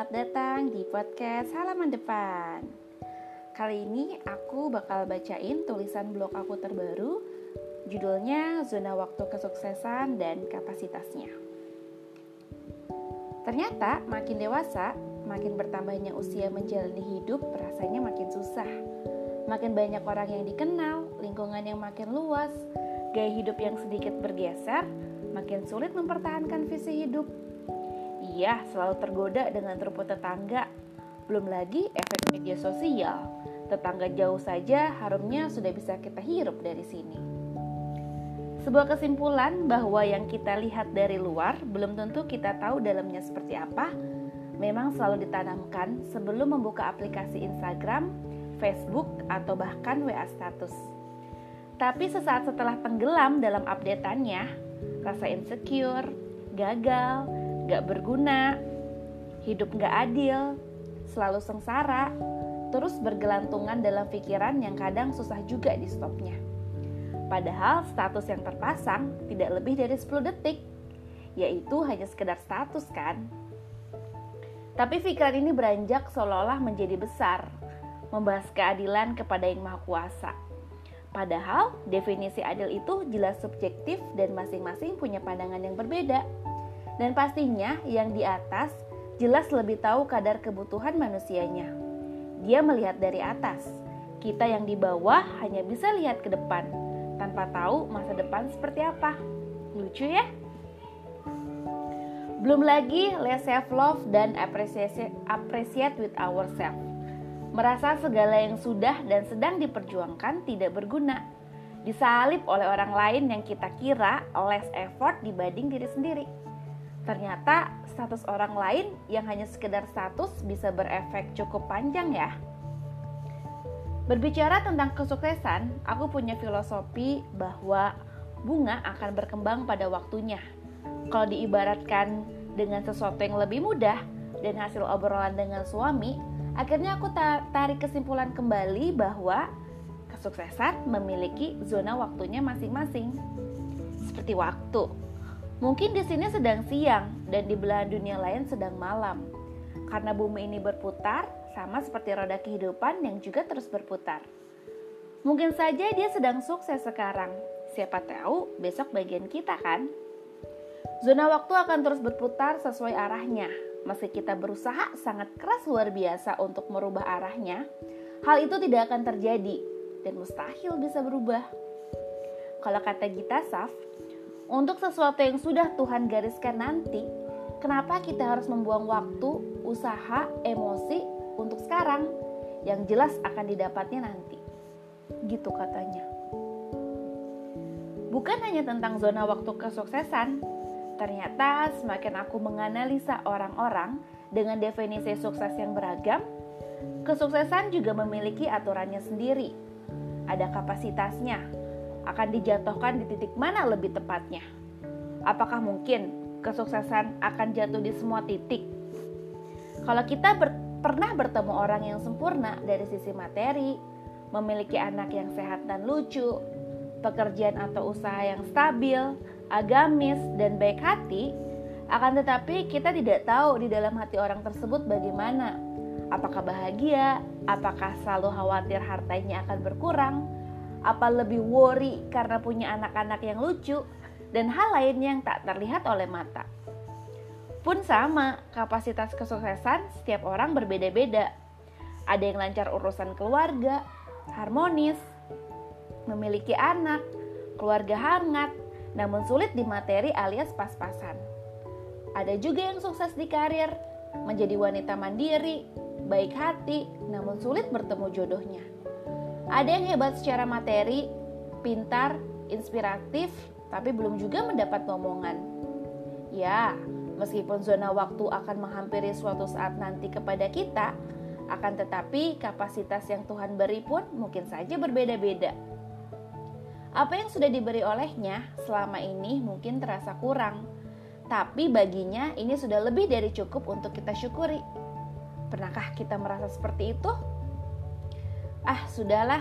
selamat datang di podcast Halaman Depan. Kali ini aku bakal bacain tulisan blog aku terbaru, judulnya Zona Waktu Kesuksesan dan Kapasitasnya. Ternyata makin dewasa, makin bertambahnya usia menjalani hidup rasanya makin susah. Makin banyak orang yang dikenal, lingkungan yang makin luas, gaya hidup yang sedikit bergeser, makin sulit mempertahankan visi hidup Iya, selalu tergoda dengan rumput tetangga. Belum lagi efek media sosial. Tetangga jauh saja harumnya sudah bisa kita hirup dari sini. Sebuah kesimpulan bahwa yang kita lihat dari luar belum tentu kita tahu dalamnya seperti apa, memang selalu ditanamkan sebelum membuka aplikasi Instagram, Facebook, atau bahkan WA status. Tapi sesaat setelah tenggelam dalam updateannya, rasa insecure, gagal, gak berguna, hidup gak adil, selalu sengsara, terus bergelantungan dalam pikiran yang kadang susah juga di stopnya. Padahal status yang terpasang tidak lebih dari 10 detik, yaitu hanya sekedar status kan. Tapi pikiran ini beranjak seolah-olah menjadi besar, membahas keadilan kepada yang maha kuasa. Padahal definisi adil itu jelas subjektif dan masing-masing punya pandangan yang berbeda. Dan pastinya yang di atas jelas lebih tahu kadar kebutuhan manusianya. Dia melihat dari atas. Kita yang di bawah hanya bisa lihat ke depan tanpa tahu masa depan seperti apa. Lucu ya? Belum lagi let's self love dan appreciate, appreciate with ourselves. Merasa segala yang sudah dan sedang diperjuangkan tidak berguna. Disalip oleh orang lain yang kita kira less effort dibanding diri sendiri. Ternyata status orang lain yang hanya sekedar status bisa berefek cukup panjang ya. Berbicara tentang kesuksesan, aku punya filosofi bahwa bunga akan berkembang pada waktunya. Kalau diibaratkan dengan sesuatu yang lebih mudah dan hasil obrolan dengan suami, akhirnya aku tarik kesimpulan kembali bahwa kesuksesan memiliki zona waktunya masing-masing. Seperti waktu, Mungkin di sini sedang siang dan di belahan dunia lain sedang malam. Karena bumi ini berputar, sama seperti roda kehidupan yang juga terus berputar. Mungkin saja dia sedang sukses sekarang. Siapa tahu besok bagian kita kan? Zona waktu akan terus berputar sesuai arahnya. Meski kita berusaha sangat keras luar biasa untuk merubah arahnya, hal itu tidak akan terjadi dan mustahil bisa berubah. Kalau kata Gita Saf, untuk sesuatu yang sudah Tuhan gariskan nanti, kenapa kita harus membuang waktu, usaha, emosi untuk sekarang yang jelas akan didapatnya nanti? Gitu katanya. Bukan hanya tentang zona waktu kesuksesan, ternyata semakin aku menganalisa orang-orang dengan definisi sukses yang beragam, kesuksesan juga memiliki aturannya sendiri. Ada kapasitasnya, akan dijatuhkan di titik mana lebih tepatnya? Apakah mungkin kesuksesan akan jatuh di semua titik? Kalau kita ber pernah bertemu orang yang sempurna dari sisi materi, memiliki anak yang sehat dan lucu, pekerjaan atau usaha yang stabil, agamis, dan baik hati, akan tetapi kita tidak tahu di dalam hati orang tersebut bagaimana. Apakah bahagia? Apakah selalu khawatir hartanya akan berkurang? Apa lebih worry karena punya anak-anak yang lucu, dan hal lain yang tak terlihat oleh mata. Pun sama, kapasitas kesuksesan setiap orang berbeda-beda. Ada yang lancar urusan keluarga, harmonis, memiliki anak, keluarga hangat, namun sulit di materi alias pas-pasan. Ada juga yang sukses di karir, menjadi wanita mandiri, baik hati, namun sulit bertemu jodohnya. Ada yang hebat secara materi, pintar, inspiratif, tapi belum juga mendapat momongan. Ya, meskipun zona waktu akan menghampiri suatu saat nanti kepada kita, akan tetapi kapasitas yang Tuhan beri pun mungkin saja berbeda-beda. Apa yang sudah diberi olehnya selama ini mungkin terasa kurang, tapi baginya ini sudah lebih dari cukup untuk kita syukuri. Pernahkah kita merasa seperti itu? Ah, sudahlah.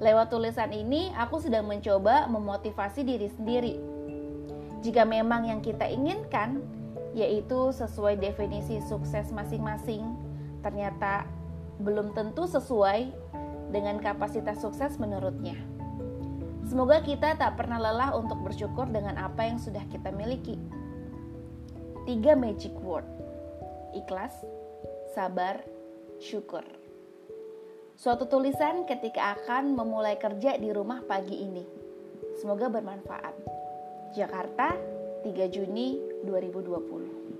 Lewat tulisan ini, aku sedang mencoba memotivasi diri sendiri. Jika memang yang kita inginkan, yaitu sesuai definisi sukses masing-masing, ternyata belum tentu sesuai dengan kapasitas sukses menurutnya. Semoga kita tak pernah lelah untuk bersyukur dengan apa yang sudah kita miliki. Tiga magic word: ikhlas, sabar, syukur. Suatu tulisan ketika akan memulai kerja di rumah pagi ini. Semoga bermanfaat. Jakarta, 3 Juni 2020.